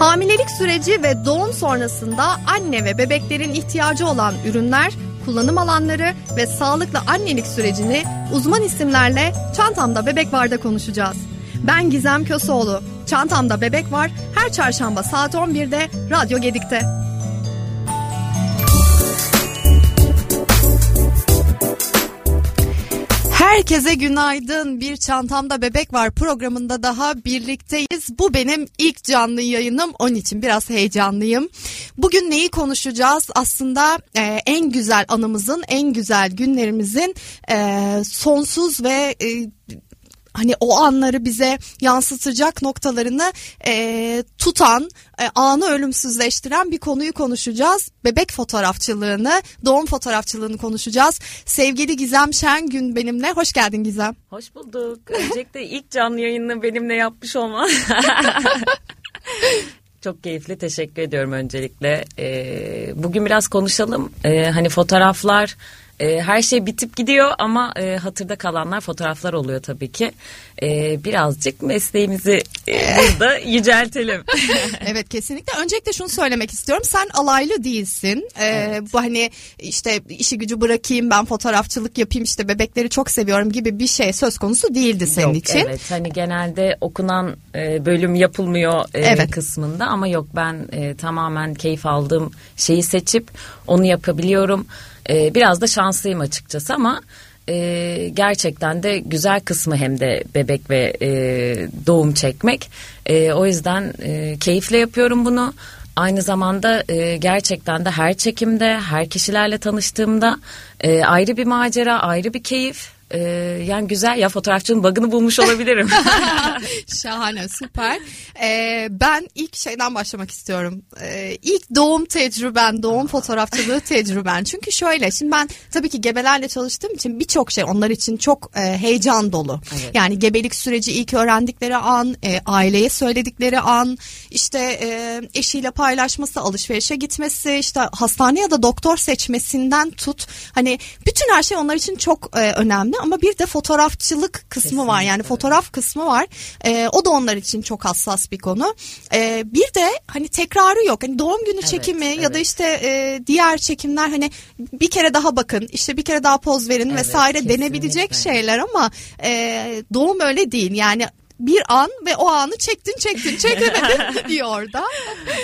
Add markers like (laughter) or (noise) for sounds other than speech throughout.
Hamilelik süreci ve doğum sonrasında anne ve bebeklerin ihtiyacı olan ürünler, kullanım alanları ve sağlıklı annelik sürecini uzman isimlerle Çantamda Bebek Var'da konuşacağız. Ben Gizem Köseoğlu. Çantamda Bebek Var her çarşamba saat 11'de Radyo Gedik'te. Herkese günaydın. Bir çantamda bebek var programında daha birlikteyiz. Bu benim ilk canlı yayınım. Onun için biraz heyecanlıyım. Bugün neyi konuşacağız? Aslında e, en güzel anımızın, en güzel günlerimizin e, sonsuz ve e, hani o anları bize yansıtacak noktalarını e, tutan, e, anı ölümsüzleştiren bir konuyu konuşacağız. Bebek fotoğrafçılığını, doğum fotoğrafçılığını konuşacağız. Sevgili Gizem Şengün benimle. Hoş geldin Gizem. Hoş bulduk. Öncelikle ilk canlı yayını benimle yapmış olman. (laughs) Çok keyifli teşekkür ediyorum öncelikle. Ee, bugün biraz konuşalım. Ee, hani fotoğraflar e, her şey bitip gidiyor ama e, hatırda kalanlar fotoğraflar oluyor tabii ki. E, birazcık mesleğimizi e, burada (laughs) yüceltelim. evet kesinlikle. Öncelikle şunu söylemek istiyorum. Sen alaylı değilsin. E, evet. Bu hani işte işi gücü bırakayım ben fotoğrafçılık yapayım işte bebekleri çok seviyorum gibi bir şey söz konusu değildi senin yok, için. Evet hani genelde okunan e, bölüm yapılmıyor e, evet. kısmında ama yok ben e, tamamen keyif aldığım şeyi seçip onu yapabiliyorum. E, biraz da şanslıyım açıkçası ama e, gerçekten de güzel kısmı hem de bebek ve e, doğum çekmek. E, o yüzden e, keyifle yapıyorum bunu. Aynı zamanda e, gerçekten de her çekimde, her kişilerle tanıştığımda e, ayrı bir macera, ayrı bir keyif. Ee, yani güzel ya fotoğrafçının bug'ını bulmuş olabilirim. (laughs) Şahane süper. Ee, ben ilk şeyden başlamak istiyorum. Ee, ilk doğum tecrüben, doğum fotoğrafçılığı tecrüben. Çünkü şöyle şimdi ben tabii ki gebelerle çalıştığım için birçok şey onlar için çok e, heyecan dolu. Evet. Yani gebelik süreci ilk öğrendikleri an, e, aileye söyledikleri an, işte e, eşiyle paylaşması, alışverişe gitmesi, işte hastane ya da doktor seçmesinden tut. Hani bütün her şey onlar için çok e, önemli ama bir de fotoğrafçılık kısmı Kesinlikle. var. Yani fotoğraf kısmı var. E, o da onlar için çok hassas bir konu. E, bir de hani tekrarı yok. Hani doğum günü evet, çekimi evet. ya da işte e, diğer çekimler hani bir kere daha bakın, işte bir kere daha poz verin evet, vesaire kesinlikle. denebilecek şeyler ama e, doğum öyle değil. Yani bir an ve o anı çektin çektin çekemedin gidiyor (laughs) orada.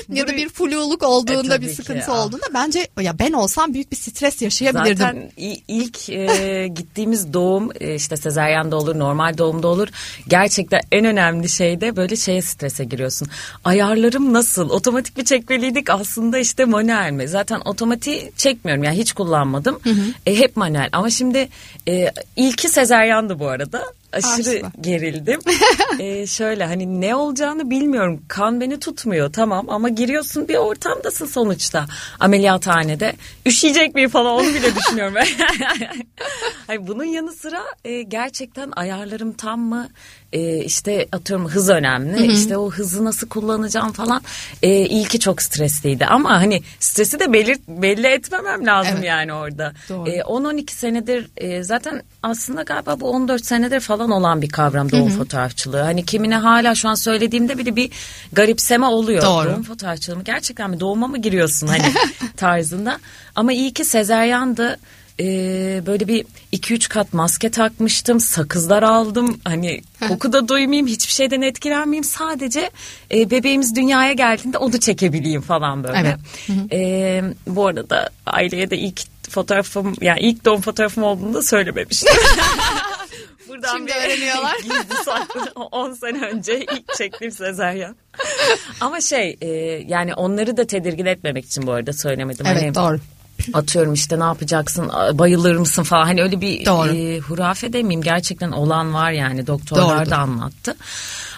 ya da bir fluluk olduğunda e, bir sıkıntı ki, olduğunda bence ya ben olsam büyük bir stres yaşayabilirdim. Zaten ilk e, (laughs) gittiğimiz doğum e, işte sezeryan da olur normal doğumda olur. Gerçekten en önemli şey de böyle şeye strese giriyorsun. Ayarlarım nasıl? Otomatik bir çekmeliydik aslında işte manuel mi? Zaten otomatik çekmiyorum yani hiç kullanmadım. Hı hı. E, hep manuel ama şimdi e, ilki sezeryandı bu arada aşırı Arsla. gerildim. (laughs) ee, şöyle hani ne olacağını bilmiyorum. Kan beni tutmuyor tamam ama giriyorsun bir ortamdasın sonuçta. Ameliyathanede. Üşüyecek miyim falan onu bile düşünüyorum. (laughs) hani bunun yanı sıra e, gerçekten ayarlarım tam mı? e, işte atıyorum hız önemli. Hı hı. İşte o hızı nasıl kullanacağım falan. E, ilki çok stresliydi ama hani stresi de belir, belli etmemem lazım evet. yani orada. E, 10-12 senedir e, zaten aslında galiba bu 14 senedir falan olan bir kavram doğum hı hı. fotoğrafçılığı. Hani kimine hala şu an söylediğimde bile bir garipseme oluyor. Doğru. Doğum fotoğrafçılığı mı gerçekten mi doğuma mı giriyorsun hani (laughs) tarzında. Ama iyi ki sezeryandı e, böyle bir iki üç kat maske takmıştım. Sakızlar aldım. Hani koku da duymayayım. Hiçbir şeyden etkilenmeyeyim. Sadece e, bebeğimiz dünyaya geldiğinde onu çekebileyim falan böyle. Evet. E, bu arada aileye de ilk fotoğrafım yani ilk doğum fotoğrafım olduğunu da söylememiştim. (laughs) Buradan Şimdi bir öğreniyorlar. (laughs) Gizli saklı 10 sene önce ilk çektiğim sezaryen. Ama şey e, yani onları da tedirgin etmemek için bu arada söylemedim. Evet hani, doğru atıyorum işte ne yapacaksın bayılır mısın falan hani öyle bir e, hurafe demeyeyim gerçekten olan var yani doktorlar Doğru. da anlattı.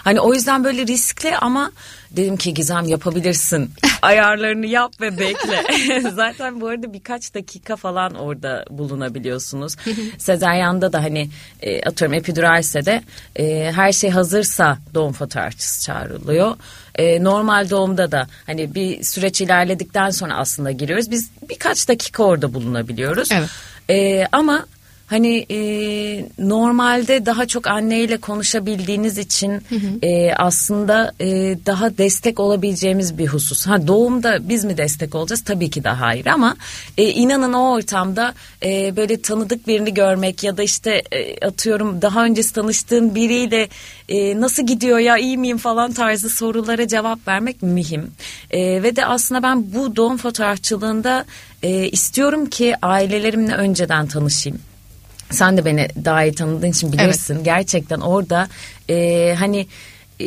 Hani o yüzden böyle riskli ama dedim ki Gizem yapabilirsin. (laughs) Ayarlarını yap ve bekle. (laughs) Zaten bu arada birkaç dakika falan orada bulunabiliyorsunuz. (laughs) Sezeryanda da hani e, atıyorum epiduralse de e, her şey hazırsa doğum fotoğrafçısı çağrılıyor. E, normal doğumda da hani bir süreç ilerledikten sonra aslında giriyoruz. Biz birkaç dakika orada bulunabiliyoruz. Evet. E, ama hani e, normalde daha çok anneyle konuşabildiğiniz için hı hı. E, aslında e, daha destek olabileceğimiz bir husus. Ha doğumda biz mi destek olacağız? Tabii ki de hayır ama e, inanın o ortamda e, böyle tanıdık birini görmek ya da işte e, atıyorum daha önce tanıştığın biriyle e, nasıl gidiyor ya iyi miyim falan tarzı sorulara cevap vermek mühim. E, ve de aslında ben bu doğum fotoğrafçılığında e, istiyorum ki ailelerimle önceden tanışayım. Sen de beni daha iyi tanıdığın için bilirsin. Evet. Gerçekten orada e, hani e,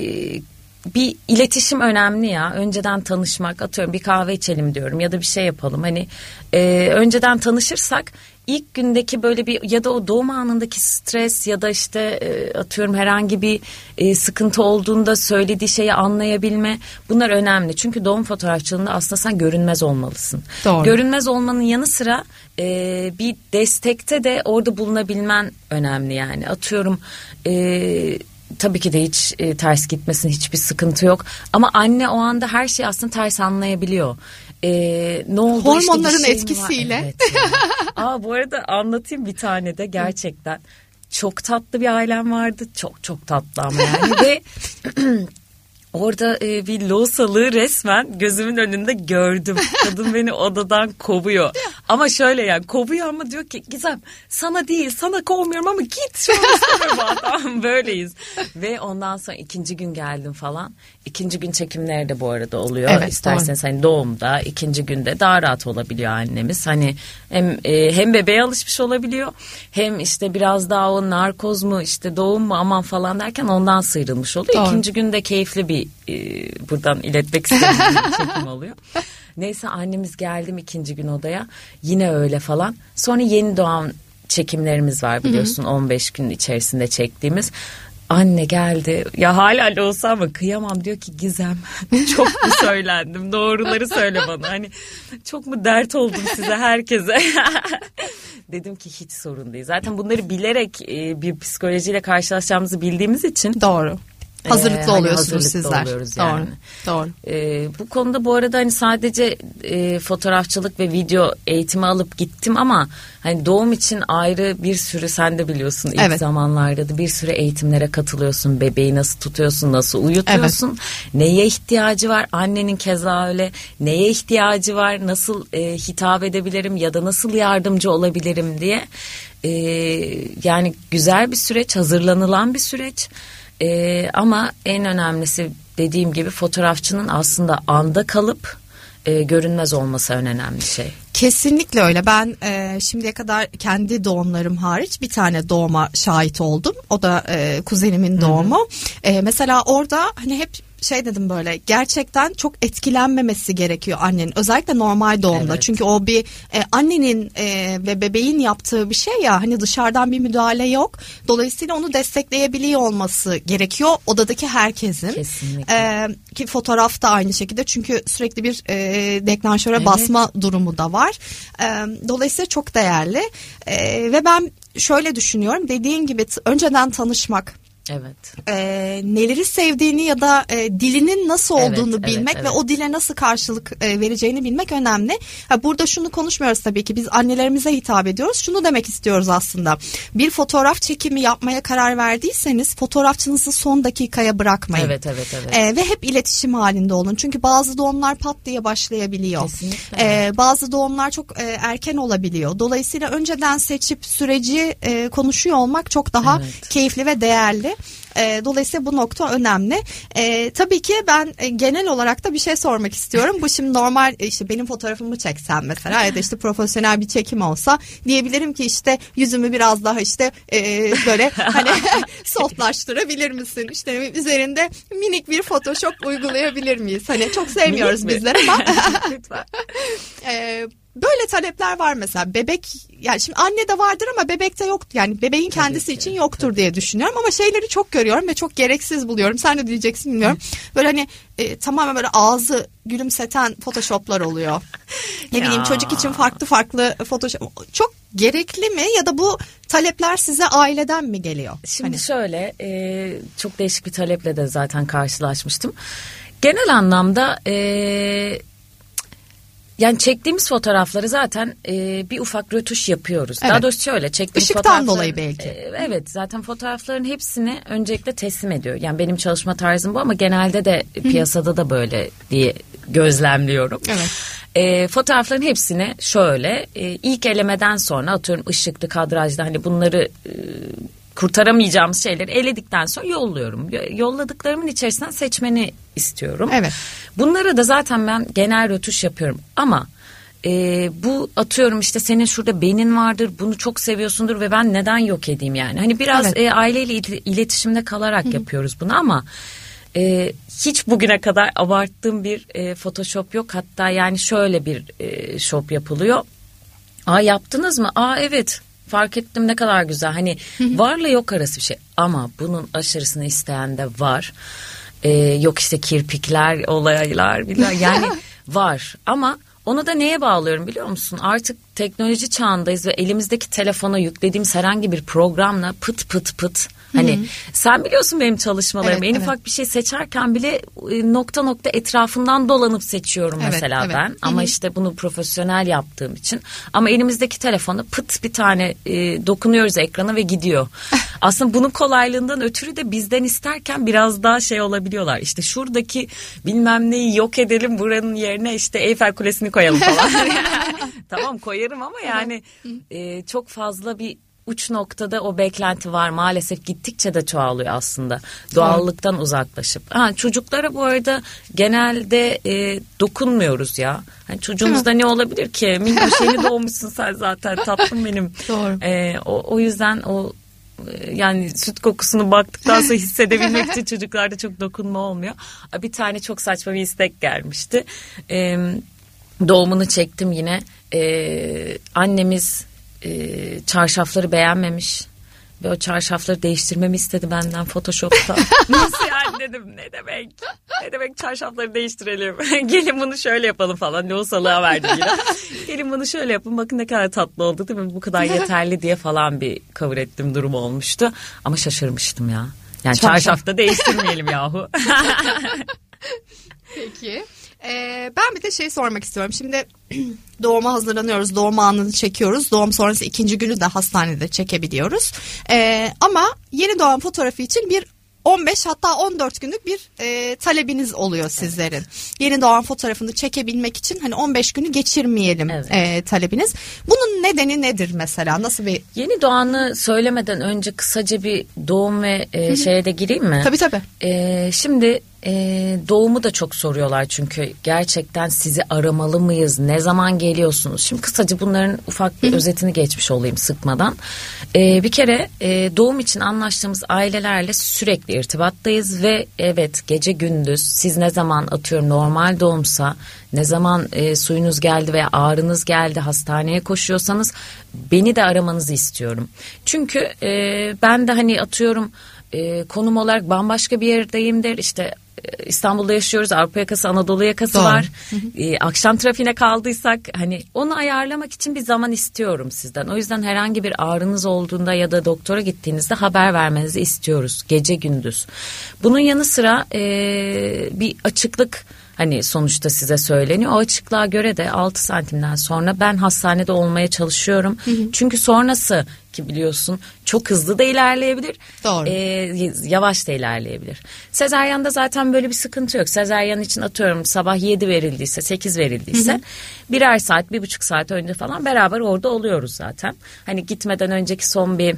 bir iletişim önemli ya. Önceden tanışmak atıyorum bir kahve içelim diyorum ya da bir şey yapalım. Hani e, önceden tanışırsak ilk gündeki böyle bir ya da o doğum anındaki stres ya da işte e, atıyorum herhangi bir e, sıkıntı olduğunda söylediği şeyi anlayabilme bunlar önemli. Çünkü doğum fotoğrafçılığında aslında sen görünmez olmalısın. Doğru. Görünmez olmanın yanı sıra e, bir destekte de orada bulunabilmen önemli yani. Atıyorum e, tabii ki de hiç e, ters gitmesin hiçbir sıkıntı yok. Ama anne o anda her şeyi aslında ters anlayabiliyor. E, ne oldu Hormonların işte etkisiyle. Evet, Aa, bu arada anlatayım bir tane de gerçekten. Çok tatlı bir ailem vardı. Çok çok tatlı ama yani ve (laughs) Orada e, bir losalığı resmen gözümün önünde gördüm. Kadın beni odadan kovuyor. Ama şöyle yani kovuyor ama diyor ki Gizem sana değil sana kovmuyorum ama git şu an tamam (laughs) böyleyiz. Ve ondan sonra ikinci gün geldim falan. İkinci gün çekimleri de bu arada oluyor. Evet, İsterseniz hani doğumda ikinci günde daha rahat olabiliyor annemiz. Hani hem e, hem bebeğe alışmış olabiliyor hem işte biraz daha o narkoz mu işte doğum mu aman falan derken ondan sıyrılmış oluyor. Doğru. İkinci günde keyifli bir e, buradan iletmek istediğim (laughs) çekim oluyor. Neyse annemiz geldim ikinci gün odaya yine öyle falan. Sonra yeni doğan çekimlerimiz var biliyorsun hı hı. 15 gün içerisinde çektiğimiz anne geldi. Ya hala olsa ama kıyamam diyor ki Gizem çok mu söylendim? Doğruları söyle bana. Hani çok mu dert oldum size herkese? (laughs) Dedim ki hiç sorun değil. Zaten bunları bilerek e, bir psikolojiyle karşılaşacağımızı bildiğimiz için doğru Hazırlıklı ee, oluyorsunuz hazırlıklı sizler. Oluyoruz yani. Doğru. Doğru. Ee, bu konuda bu arada hani sadece e, fotoğrafçılık ve video eğitimi alıp gittim ama hani doğum için ayrı bir sürü sen de biliyorsun ilk evet. zamanlarda da bir sürü eğitimlere katılıyorsun. Bebeği nasıl tutuyorsun, nasıl uyutuyorsun, evet. neye ihtiyacı var? Annenin keza öyle neye ihtiyacı var? Nasıl e, hitap edebilirim ya da nasıl yardımcı olabilirim diye. E, yani güzel bir süreç, hazırlanılan bir süreç. E, ama en önemlisi dediğim gibi fotoğrafçının aslında anda kalıp e, görünmez olması en önemli şey. Kesinlikle öyle. Ben e, şimdiye kadar kendi doğumlarım hariç bir tane doğuma şahit oldum. O da e, kuzenimin doğumu. E, mesela orada hani hep şey dedim böyle gerçekten çok etkilenmemesi gerekiyor annenin özellikle normal doğumda evet. çünkü o bir e, annenin e, ve bebeğin yaptığı bir şey ya hani dışarıdan bir müdahale yok dolayısıyla onu destekleyebiliyor olması gerekiyor odadaki herkesin Kesinlikle. E, ki fotoğraf da aynı şekilde çünkü sürekli bir e, deklanşöre evet. basma durumu da var e, dolayısıyla çok değerli e, ve ben şöyle düşünüyorum dediğin gibi önceden tanışmak Evet. E, neleri sevdiğini ya da e, dilinin nasıl olduğunu evet, bilmek evet, evet. ve o dile nasıl karşılık e, vereceğini bilmek önemli. Ha, burada şunu konuşmuyoruz tabii ki biz annelerimize hitap ediyoruz. Şunu demek istiyoruz aslında. Bir fotoğraf çekimi yapmaya karar verdiyseniz fotoğrafçınızı son dakikaya bırakmayın. Evet evet evet. E, ve hep iletişim halinde olun. Çünkü bazı doğumlar pat diye başlayabiliyor. Kesinlikle. E, bazı doğumlar çok e, erken olabiliyor. Dolayısıyla önceden seçip süreci e, konuşuyor olmak çok daha evet. keyifli ve değerli. E, dolayısıyla bu nokta önemli. E, tabii ki ben e, genel olarak da bir şey sormak istiyorum. Bu şimdi normal e, işte benim fotoğrafımı çeksem mesela ya da işte profesyonel bir çekim olsa diyebilirim ki işte yüzümü biraz daha işte e, böyle hani (laughs) softlaştırabilir misin? İşte üzerinde minik bir photoshop uygulayabilir miyiz? Hani çok sevmiyoruz bizler ama. (laughs) (laughs) Lütfen. e, Böyle talepler var mesela bebek yani şimdi anne de vardır ama bebekte yok yani bebeğin kendisi Tabii için yoktur Tabii. diye düşünüyorum ama şeyleri çok görüyorum ve çok gereksiz buluyorum. Sen de diyeceksin bilmiyorum. Böyle hani e, tamamen böyle ağzı gülümseten photoshoplar oluyor. Ne ya. bileyim çocuk için farklı farklı photoshop çok gerekli mi ya da bu talepler size aileden mi geliyor? Şimdi hani. şöyle e, çok değişik bir taleple de zaten karşılaşmıştım. Genel anlamda e, yani çektiğimiz fotoğrafları zaten e, bir ufak rötuş yapıyoruz. Evet. Daha doğrusu şöyle çektiğim Işıktan dolayı belki. E, evet zaten fotoğrafların hepsini öncelikle teslim ediyor. Yani benim çalışma tarzım bu ama genelde de piyasada da böyle diye gözlemliyorum. Evet. E, fotoğrafların hepsini şöyle e, ilk elemeden sonra atıyorum ışıklı kadrajda hani bunları e, kurtaramayacağımız şeyleri eledikten sonra yolluyorum. Yo- Yolladıklarımın içerisinden seçmeni istiyorum. Evet. Bunlara da zaten ben genel rötuş yapıyorum ama e, bu atıyorum işte senin şurada benin vardır bunu çok seviyorsundur ve ben neden yok edeyim yani. Hani biraz Evet. e, aileyle il- iletişimde kalarak yapıyoruz bunu ama e, hiç bugüne kadar abarttığım bir e, photoshop yok. Hatta yani şöyle bir e, shop yapılıyor. Aa yaptınız mı? Aa evet fark ettim ne kadar güzel. Hani varla yok arası bir şey ama bunun aşırısını isteyen de var. Ee, yok işte kirpikler, olaylar bilmem yani (laughs) var ama onu da neye bağlıyorum biliyor musun? Artık teknoloji çağındayız ve elimizdeki telefona yüklediğimiz herhangi bir programla pıt pıt pıt Hani sen biliyorsun benim çalışmalarımı. Evet, en evet. ufak bir şey seçerken bile e, nokta nokta etrafından dolanıp seçiyorum Evet, mesela evet. ben. Ama işte bunu profesyonel yaptığım için. Ama elimizdeki telefonu pıt bir tane e, dokunuyoruz ekrana ve gidiyor. (laughs) Aslında bunun kolaylığından ötürü de bizden isterken biraz daha şey olabiliyorlar. İşte şuradaki bilmem neyi yok edelim buranın yerine işte Eyfel Kulesi'ni koyalım falan. (laughs) (laughs) tamam koyarım ama yani e, çok fazla bir uç noktada o beklenti var maalesef gittikçe de çoğalıyor aslında doğallıktan uzaklaşıp. Ha, çocuklara bu arada genelde e, dokunmuyoruz ya. Hani çocuğumuzda ne olabilir ki? Minnoş yeni doğmuşsun sen zaten tatlım benim. Doğru. E, o, o yüzden o e, yani süt kokusunu baktıktan sonra (laughs) hissedebilmek için çocuklarda çok dokunma olmuyor. Bir tane çok saçma bir istek gelmişti. E, doğumunu çektim yine. E, annemiz e, çarşafları beğenmemiş ve o çarşafları değiştirmemi istedi benden Photoshop'ta. (laughs) Nasıl yani dedim ne demek? Ne demek çarşafları değiştirelim? (laughs) Gelin bunu şöyle yapalım falan. Ne o salığa verdi yine. (laughs) Gelin bunu şöyle yapın bakın ne kadar tatlı oldu değil mi? Bu kadar yeterli diye falan bir kabul ettiğim durum olmuştu. Ama şaşırmıştım ya. Yani Çarşaf. çarşafta değiştirmeyelim yahu. Peki. Ee, ben bir de şey sormak istiyorum. Şimdi (clears throat) doğuma hazırlanıyoruz. Doğum anını çekiyoruz. Doğum sonrası ikinci günü de hastanede çekebiliyoruz. Ee, ama yeni doğan fotoğrafı için bir 15 hatta 14 günlük bir e, talebiniz oluyor sizlerin. Yeni doğan fotoğrafını çekebilmek için hani 15 günü geçirmeyelim Evet. e, talebiniz. Bunun nedeni nedir mesela? Nasıl bir Yeni doğanı söylemeden önce kısaca bir doğum ve e, şeye de gireyim mi? Tabii tabii. Ee, şimdi e, doğumu da çok soruyorlar çünkü gerçekten sizi aramalı mıyız? Ne zaman geliyorsunuz? Şimdi kısaca bunların ufak bir özetini geçmiş olayım sıkmadan. Ee, bir kere e, doğum için anlaştığımız ailelerle sürekli irtibattayız ve evet gece gündüz siz ne zaman atıyorum normal doğumsa ne zaman e, suyunuz geldi veya ağrınız geldi hastaneye koşuyorsanız beni de aramanızı istiyorum. Çünkü e, ben de hani atıyorum e, konum olarak bambaşka bir yerdeyimdir. İşte e, İstanbul'da yaşıyoruz. Avrupa yakası, Anadolu yakası Doğru. var. E, akşam trafiğine kaldıysak hani onu ayarlamak için bir zaman istiyorum sizden. O yüzden herhangi bir ağrınız olduğunda ya da doktora gittiğinizde haber vermenizi istiyoruz. Gece gündüz. Bunun yanı sıra e, bir açıklık hani sonuçta size söyleniyor. O açıklığa göre de 6 santimden sonra ben hastanede olmaya çalışıyorum. Çünkü sonrası ki biliyorsun çok hızlı da ilerleyebilir. Doğru. e, yavaş da ilerleyebilir. Sezeryanda zaten böyle bir sıkıntı yok. Sezeryan için atıyorum sabah 7 verildiyse 8 verildiyse birer saat bir buçuk saat önce falan beraber orada oluyoruz zaten. Hani gitmeden önceki son bir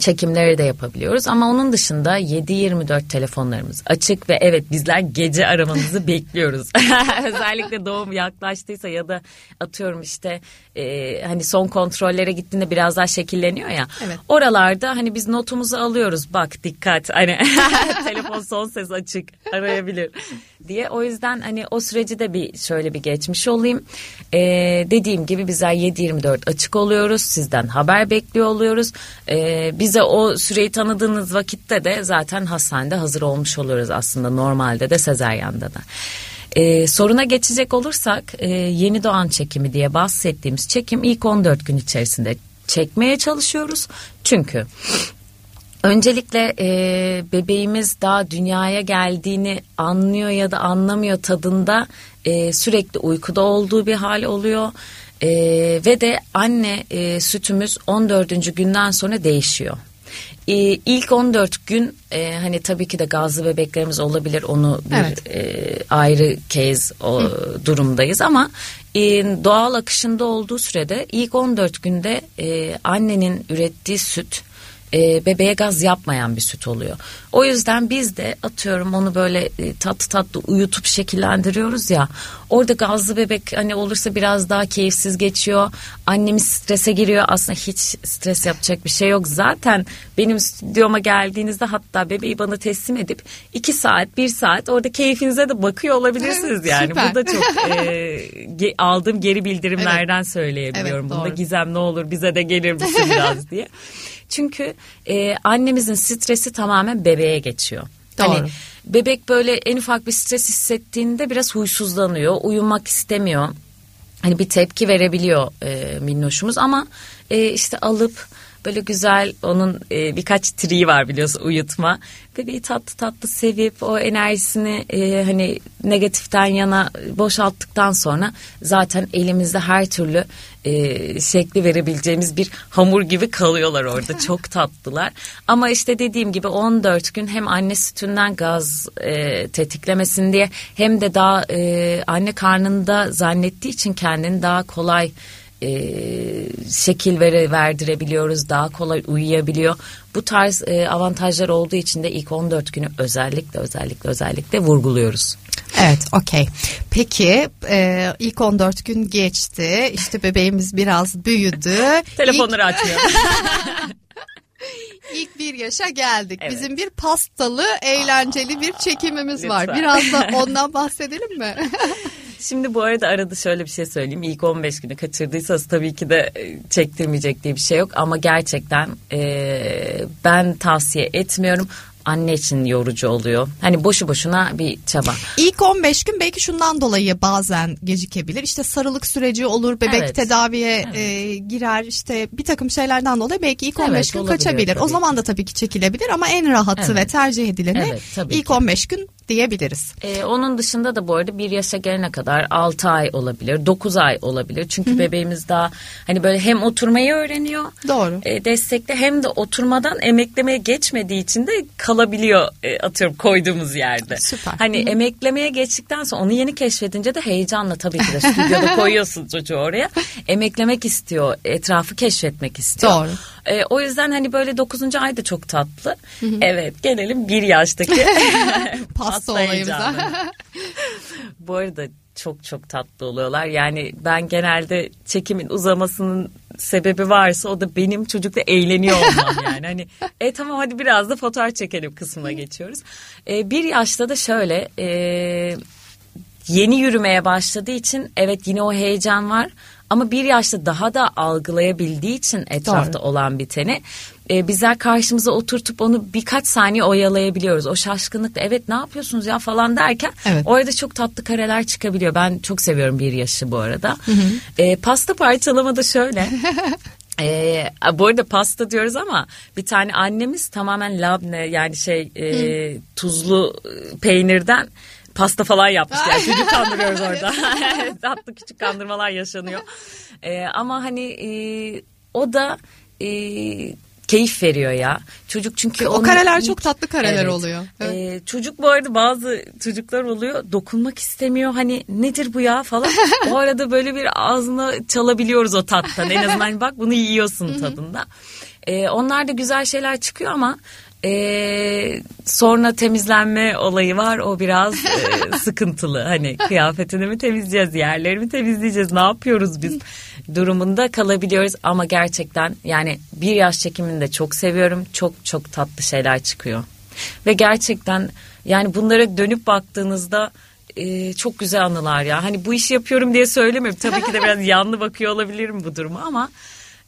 çekimleri de yapabiliyoruz ama onun dışında 7-24 telefonlarımız açık ve evet bizler gece aramanızı (laughs) bekliyoruz. (laughs) Özellikle doğum yaklaştıysa ya da atıyorum işte e, hani son kontrollere gittiğinde biraz daha şekilleniyor ya. Evet. Oralarda hani biz notumuzu alıyoruz bak dikkat hani (laughs) telefon son ses açık arayabilir diye. O yüzden hani o süreci de bir şöyle bir geçmiş olayım. Ee, dediğim gibi bizler 7-24 açık oluyoruz. Sizden haber bekliyor oluyoruz. Ee, bize o süreyi tanıdığınız vakitte de zaten hastanede hazır olmuş oluyoruz aslında normalde de sezeryanda da. Ee, soruna geçecek olursak e, yeni doğan çekimi diye bahsettiğimiz çekim ilk 14 gün içerisinde çekmeye çalışıyoruz. Çünkü Öncelikle e, bebeğimiz daha dünyaya geldiğini anlıyor ya da anlamıyor tadında e, sürekli uykuda olduğu bir hal oluyor. E, ve de anne e, sütümüz 14. günden sonra değişiyor. E, ilk 14 gün e, hani tabii ki de gazlı bebeklerimiz olabilir onu bir Evet. e, ayrı kez o durumdayız ama e, doğal akışında olduğu sürede ilk 14 günde e, annenin ürettiği süt e, bebeğe gaz yapmayan bir süt oluyor. O yüzden biz de atıyorum onu böyle e, tatlı tatlı uyutup şekillendiriyoruz ya. Orada gazlı bebek hani olursa biraz daha keyifsiz geçiyor. Annemiz strese giriyor. Aslında hiç stres yapacak bir şey yok. Zaten benim stüdyoma geldiğinizde hatta bebeği bana teslim edip iki saat bir saat orada keyfinize de bakıyor olabilirsiniz yani. Süper. Bu da çok e, aldığım geri bildirimlerden söyleyebiliyorum. Evet, Bunda. Gizem ne olur bize de gelir misin biraz diye. (laughs) Çünkü e, annemizin stresi tamamen bebeğe geçiyor. Doğru. Hani bebek böyle en ufak bir stres hissettiğinde biraz huysuzlanıyor, uyumak istemiyor. Hani bir tepki verebiliyor e, minnoşumuz ama e, işte alıp böyle güzel onun e, birkaç triği var biliyorsun uyutma. Bebeği tatlı tatlı sevip o enerjisini e, hani negatiften yana boşalttıktan sonra zaten elimizde her türlü e, şekli verebileceğimiz bir hamur gibi kalıyorlar orada. (laughs) Çok tatlılar. Ama işte dediğim gibi 14 gün hem anne sütünden gaz e, tetiklemesin diye hem de daha e, anne karnında zannettiği için kendini daha kolay e, şekil vere, verdirebiliyoruz. Daha kolay uyuyabiliyor. Bu tarz e, avantajlar olduğu için de ilk 14 günü özellikle özellikle özellikle vurguluyoruz. Evet, okey. Peki e, ilk 14 gün geçti. İşte bebeğimiz biraz büyüdü. (laughs) Telefonları açmıyor. İlk, (laughs) ilk bir yaşa geldik. Evet. Bizim bir pastalı, eğlenceli bir çekimimiz var. lütfen. Biraz da (laughs) ondan bahsedelim mi? Şimdi bu arada arada şöyle bir şey söyleyeyim. İlk 15 günü kaçırdıysanız tabii ki de e, çektirmeyecek diye bir şey yok. Ama gerçekten e, ben tavsiye etmiyorum. Anne için yorucu oluyor. Hani boşu boşuna bir çaba. İlk 15 gün belki şundan dolayı bazen gecikebilir. İşte sarılık süreci olur, bebek Evet. tedaviye Evet. e, girer. İşte bir takım şeylerden dolayı belki ilk Evet, 15 gün kaçabilir. O tabii zaman da tabii ki çekilebilir ama en rahatı Evet. ve tercih edileni Evet, ilk ki. 15 gün diyebiliriz. Ee, onun dışında da bu arada bir yaşa gelene kadar 6 ay olabilir, 9 ay olabilir. Çünkü bebeğimiz daha hani böyle hem oturmayı öğreniyor. Doğru. E, destekli hem de oturmadan emeklemeye geçmediği için de kalabiliyor e, atıyorum koyduğumuz yerde. Süper. Hani emeklemeye geçtikten sonra onu yeni keşfedince de heyecanla tabii ki de stüdyoda (laughs) koyuyorsun çocuğu oraya. Emeklemek istiyor, etrafı keşfetmek istiyor. Doğru. E, o yüzden hani böyle 9. ay da çok tatlı. Evet gelelim bir yaştaki (laughs) (laughs) Pasta olayımıza. Bu arada çok çok tatlı oluyorlar. Yani ben genelde çekimin uzamasının sebebi varsa o da benim çocukla eğleniyor olmam (laughs) yani. Hani e tamam hadi biraz da fotoğraf çekelim kısmına geçiyoruz. E, bir yaşta da şöyle e, yeni yürümeye başladığı için evet yine o heyecan var. Ama bir yaşta daha da algılayabildiği için etrafta Doğru. olan biteni e, bizler karşımıza oturtup onu birkaç saniye oyalayabiliyoruz. O şaşkınlıkla evet ne yapıyorsunuz ya falan derken Evet. orada çok tatlı kareler çıkabiliyor. Ben çok seviyorum bir yaşı bu arada. E, pasta parçalama da şöyle. (laughs) Ee, bu arada pasta diyoruz ama bir tane annemiz tamamen labne yani şey e, tuzlu e, peynirden pasta falan yapmış. Yani çocuk kandırıyoruz (laughs) orada. (laughs) Tatlı küçük kandırmalar yaşanıyor. Ee, ama hani e, o da e, keyif veriyor ya. Çocuk çünkü O kareler çok tatlı kareler Evet. oluyor. Evet. Ee, çocuk bu arada bazı çocuklar oluyor dokunmak istemiyor hani nedir bu ya falan. o (laughs) arada böyle bir ağzına çalabiliyoruz o tattan en azından bak bunu yiyorsun tadında. Ee, onlar da güzel şeyler çıkıyor ama e, sonra temizlenme olayı var o biraz e, (laughs) sıkıntılı. Hani kıyafetini mi temizleyeceğiz yerleri mi temizleyeceğiz ne yapıyoruz biz durumunda kalabiliyoruz ama gerçekten yani bir yaş çekimini de çok seviyorum çok çok tatlı şeyler çıkıyor. Ve gerçekten yani bunlara dönüp baktığınızda e, çok güzel anılar ya. Hani bu işi yapıyorum diye söylemiyorum. Tabii ki de biraz (laughs) yanlı bakıyor olabilirim bu duruma ama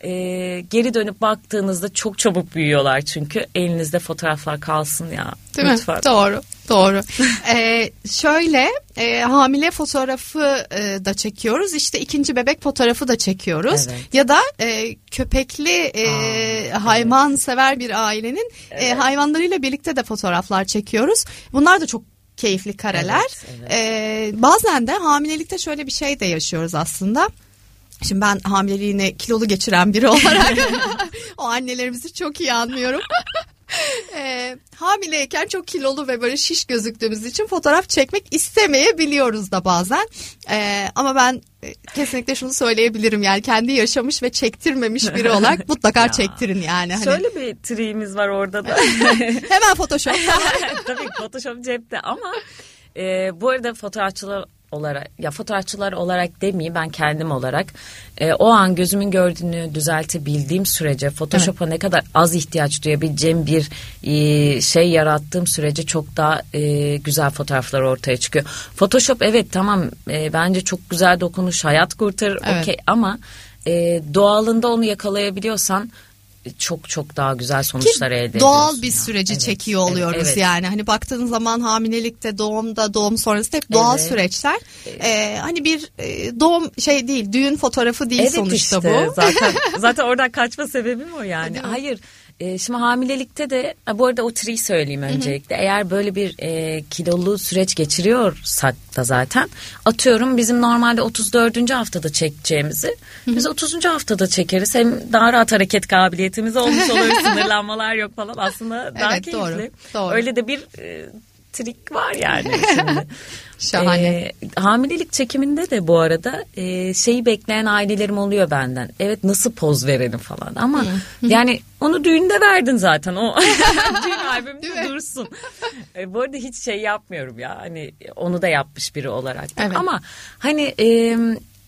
e, geri dönüp baktığınızda çok çabuk büyüyorlar çünkü elinizde fotoğraflar kalsın ya. Değil Lütfen. mi? Doğru. Doğru. (laughs) ee, şöyle e, hamile fotoğrafı e, da çekiyoruz. İşte ikinci bebek fotoğrafı da çekiyoruz. Evet. Ya da e, köpekli e, Aa, hayvan sever bir ailenin e, hayvanlarıyla birlikte de fotoğraflar çekiyoruz. Bunlar da çok keyifli kareler. Evet, evet. Ee, bazen de hamilelikte şöyle bir şey de yaşıyoruz aslında. Şimdi ben hamileliğini kilolu geçiren biri olarak (laughs) o annelerimizi çok iyi anlıyorum. (laughs) Ee, hamileyken çok kilolu ve böyle şiş gözüktüğümüz için fotoğraf çekmek istemeyebiliyoruz da bazen. Ee, ama ben e, kesinlikle şunu söyleyebilirim yani kendi yaşamış ve çektirmemiş biri olarak (laughs) mutlaka Ya. çektirin yani. Hani Şöyle bir triğimiz var orada da. hemen Photoshop. Tabii Photoshop cepte ama e, bu arada fotoğrafçılar olarak ya fotoğrafçılar olarak demeyeyim ben kendim olarak e, o an gözümün gördüğünü düzeltebildiğim sürece Photoshop'a ne kadar az ihtiyaç duyabileceğim bir e, şey yarattığım sürece çok daha e, güzel fotoğraflar ortaya çıkıyor. Photoshop evet tamam e, bence çok güzel dokunuş hayat kurtarır Evet. okey ama e, doğalında onu yakalayabiliyorsan çok çok daha güzel sonuçlar elde ediyorsun. doğal bir ya. süreci Evet, çekiyor oluyoruz evet. yani. Hani baktığın zaman hamilelikte, doğumda, doğum sonrası hep doğal Evet. süreçler. Ee, hani bir e, doğum şey değil, düğün fotoğrafı değil Evet sonuçta işte bu. zaten (laughs) zaten oradan kaçma sebebim o yani. Hayır. E, şimdi hamilelikte de bu arada o triyi söyleyeyim öncelikle. Eğer böyle bir e, kilolu süreç geçiriyorsak da zaten atıyorum bizim normalde 34. haftada çekeceğimizi biz 30. haftada çekeriz. Hem daha rahat hareket kabiliyetimiz olmuş olur. (laughs) sınırlanmalar yok falan aslında daha Evet, keyifli. doğru, doğru. Öyle de bir e, trik var yani (laughs) şimdi. Şahane. Ee, hamilelik çekiminde de bu arada e, şeyi bekleyen ailelerim oluyor benden. Evet nasıl poz verelim falan ama (laughs) yani onu düğünde verdin zaten o (laughs) düğün albümünde dursun. E, bu arada hiç şey yapmıyorum ya hani onu da yapmış biri olarak. da. Evet. Ama hani e,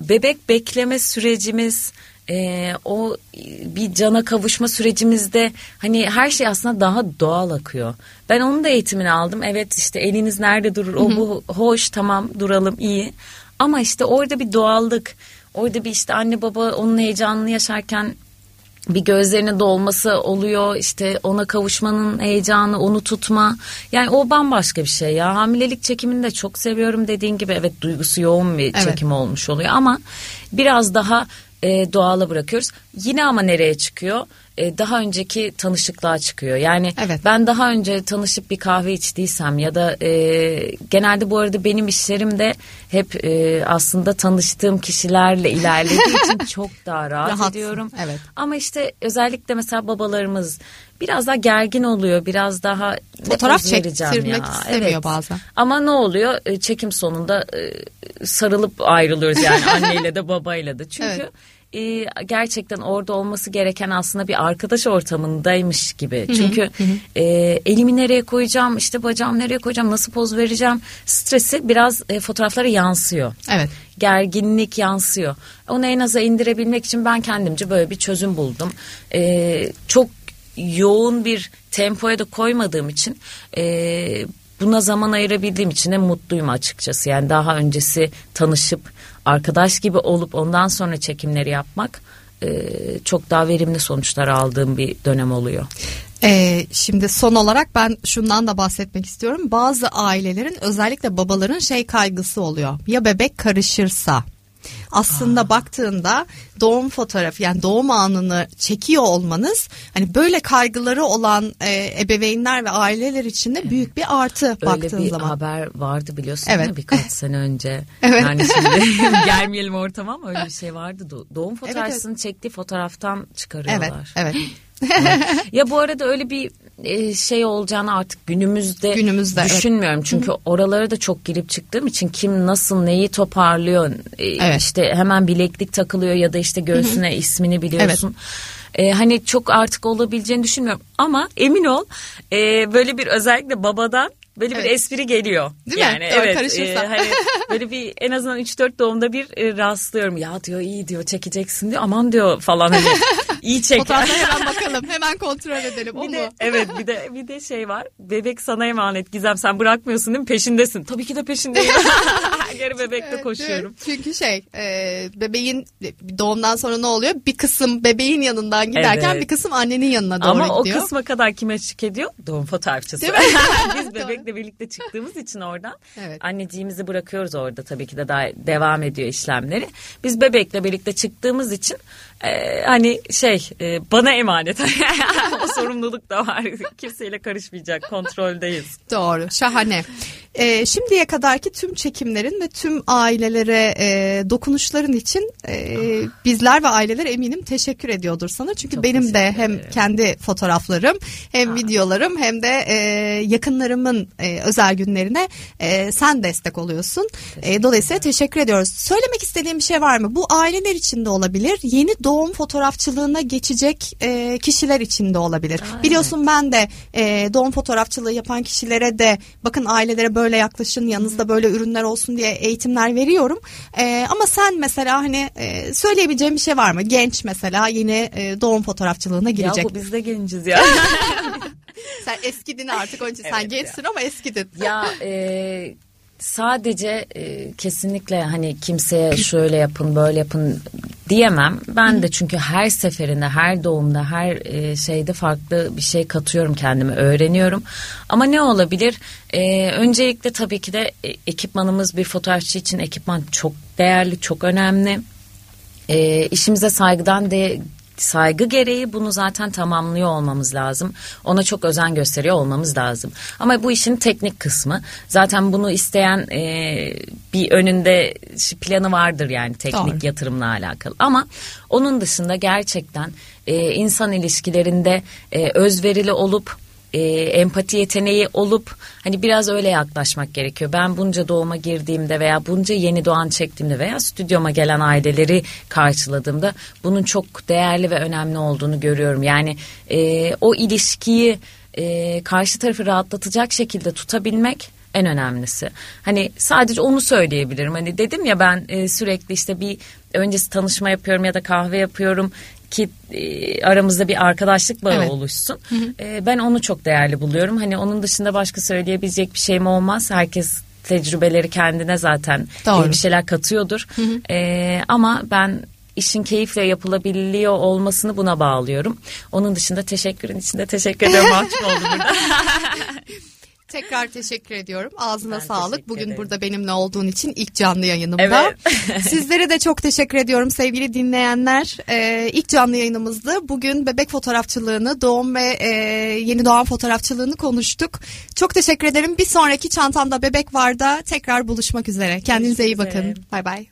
bebek bekleme sürecimiz e, o bir cana kavuşma sürecimizde hani her şey aslında daha doğal akıyor. Ben onun da eğitimini aldım. Evet işte eliniz nerede durur o bu hoş tamam duralım iyi. Ama işte orada bir doğallık orada bir işte anne baba onun heyecanını yaşarken bir gözlerine dolması oluyor işte ona kavuşmanın heyecanı onu tutma yani o bambaşka bir şey ya hamilelik çekimini de çok seviyorum dediğin gibi evet duygusu yoğun bir Evet. çekim olmuş oluyor ama biraz daha e, doğala bırakıyoruz yine ama nereye çıkıyor E, daha önceki tanışıklığa çıkıyor yani Evet. ben daha önce tanışıp bir kahve içtiysem ya da e, genelde bu arada benim işlerim de hep e, aslında tanıştığım kişilerle ilerlediği (laughs) için çok daha rahat Rahatsın, ediyorum. evet. Ama işte özellikle mesela babalarımız biraz daha gergin oluyor. Biraz daha Fotoğraf çektirmek ya. istemiyor bazen. Ama ne oluyor? E, Çekim sonunda e, sarılıp ayrılıyoruz yani (laughs) anneyle de babayla da. Çünkü Evet. e, gerçekten orada olması gereken aslında bir arkadaş ortamındaymış gibi. Çünkü e, elimi nereye koyacağım, işte bacağımı nereye koyacağım, nasıl poz vereceğim stresi biraz e, fotoğraflara yansıyor Evet. gerginlik yansıyor. Onu en aza indirebilmek için ben kendimce böyle bir çözüm buldum. Ee, çok yoğun bir tempoya da koymadığım için e, buna zaman ayırabildiğim için de mutluyum açıkçası. Yani daha öncesi tanışıp arkadaş gibi olup ondan sonra çekimleri yapmak e, çok daha verimli sonuçlar aldığım bir dönem oluyor. Ee, şimdi son olarak ben şundan da bahsetmek istiyorum. Bazı ailelerin özellikle babaların şey kaygısı oluyor. Ya bebek karışırsa? Aslında baktığında doğum fotoğrafı yani doğum anını çekiyor olmanız hani böyle kaygıları olan e, ebeveynler ve aileler için de büyük bir artı Öyle baktığın bir zaman. haber vardı biliyorsun Evet. değil mi? birkaç (laughs) sene önce. Evet. Yani şimdi (laughs) gelmeyelim ortama ama öyle bir şey vardı. Do- Doğum fotoğrafını çektiği fotoğraftan Evet, çıkarıyorlar. (laughs) evet. ya bu arada öyle bir e, şey olacağını artık günümüzde, Günümüzde, evet. düşünmüyorum. Çünkü oralara da çok girip çıktığım için kim nasıl neyi toparlıyor. e, Evet. işte hemen bileklik takılıyor ya da işte göğsüne ismini biliyorsun. E, hani çok artık olabileceğini düşünmüyorum ama emin ol e, böyle bir özellikle babadan böyle bir Evet. espri geliyor. Değil mi? yani Doğru, evet karışırsa. e, hani böyle bir en azından 3-4 doğumda bir e, rastlıyorum. Ya diyor iyi diyor çekeceksin diyor aman diyor falan hani (laughs) İyi çek. Fotoğraflara hemen bakalım. Hemen kontrol edelim. O Bir mu? de, evet bir de bir de şey var. Bebek sana emanet Gizem sen bırakmıyorsun değil mi? Peşindesin. Tabii ki de peşindeyim. (laughs) Her yere bebekle Evet, koşuyorum. Çünkü şey e, bebeğin doğumdan sonra ne oluyor? Bir kısım bebeğin yanından giderken Evet. bir kısım annenin yanına doğru Ama gidiyor. o kısma kadar kime eşlik ediyor? Doğum fotoğrafçısı. Değil mi? (laughs) Biz bebekle birlikte çıktığımız için oradan Evet. anneciğimizi bırakıyoruz orada tabii ki de daha devam ediyor işlemleri. Biz bebekle birlikte çıktığımız için e, hani şey e, bana emanet. (laughs) o sorumluluk da var. Kimseyle karışmayacak kontroldeyiz. Doğru, şahane. Ee, şimdiye kadarki tüm çekimlerin ve tüm ailelere e, dokunuşların için e, bizler ve aileler eminim teşekkür ediyordur sana. Çünkü Çok benim de teşekkür hem ederim. kendi fotoğraflarım hem videolarım hem de e, yakınlarımın e, özel günlerine e, sen destek oluyorsun. E, dolayısıyla teşekkür ediyoruz. Söylemek istediğim bir şey var mı? Bu aileler için de olabilir. Yeni doğum fotoğrafçılığına geçecek e, kişiler için de olabilir. Aynen. Biliyorsun ben de e, doğum fotoğrafçılığı yapan kişilere de bakın ailelere böyle yaklaşın yanınızda böyle ürünler olsun diye eğitimler veriyorum. E, ama sen mesela hani e, söyleyebileceğin bir şey var mı? Genç mesela yeni e, doğum fotoğrafçılığına girecek. Ya bu biz de genciz ya. (laughs) (laughs) Sen eskidin artık onun için sen Evet gençsin ama eskidin. ya (laughs) e, sadece e, kesinlikle hani kimseye şöyle yapın böyle yapın diyemem. Ben de çünkü her seferinde her doğumda her e, şeyde farklı bir şey katıyorum kendime öğreniyorum. Ama ne olabilir? E, öncelikle tabii ki de e, ekipmanımız bir fotoğrafçı için ekipman çok değerli çok önemli. E, işimize saygıdan de saygı gereği bunu zaten tamamlıyor olmamız lazım. Ona çok özen gösteriyor olmamız lazım. Ama bu işin teknik kısmı. Zaten bunu isteyen e, bir önünde planı vardır yani teknik Doğru. yatırımla alakalı. Ama onun dışında gerçekten e, insan ilişkilerinde e, özverili olup e, empati yeteneği olup hani biraz öyle yaklaşmak gerekiyor. Ben bunca doğuma girdiğimde veya bunca yeni doğan çektiğimde veya stüdyoma gelen aileleri karşıladığımda bunun çok değerli ve önemli olduğunu görüyorum. Yani e, o ilişkiyi e, karşı tarafı rahatlatacak şekilde tutabilmek en önemlisi. Hani sadece onu söyleyebilirim. Hani dedim ya ben e, sürekli işte bir öncesi tanışma yapıyorum ya da kahve yapıyorum ki e, aramızda bir arkadaşlık bağı Evet. oluşsun. E, ben onu çok değerli buluyorum. Hani onun dışında başka söyleyebilecek bir şeyim olmaz. Herkes tecrübeleri kendine zaten Doğru. bir şeyler katıyordur. E, ama ben işin keyifle yapılabiliyor olmasını buna bağlıyorum. Onun dışında teşekkürün içinde teşekkür ederim. (laughs) Mahcup oldum burada. (laughs) Tekrar teşekkür ediyorum. Ağzına Ben sağlık. Bugün ederim. burada benimle olduğun için ilk canlı yayınımda. Evet. (laughs) Sizlere de çok teşekkür ediyorum sevgili dinleyenler. Ee, ilk canlı yayınımızdı. Bugün bebek fotoğrafçılığını, doğum ve e, yeni doğan fotoğrafçılığını konuştuk. Çok teşekkür ederim. Bir sonraki çantamda bebek var da tekrar buluşmak üzere. Kendinize iyi bakın. Bay bay.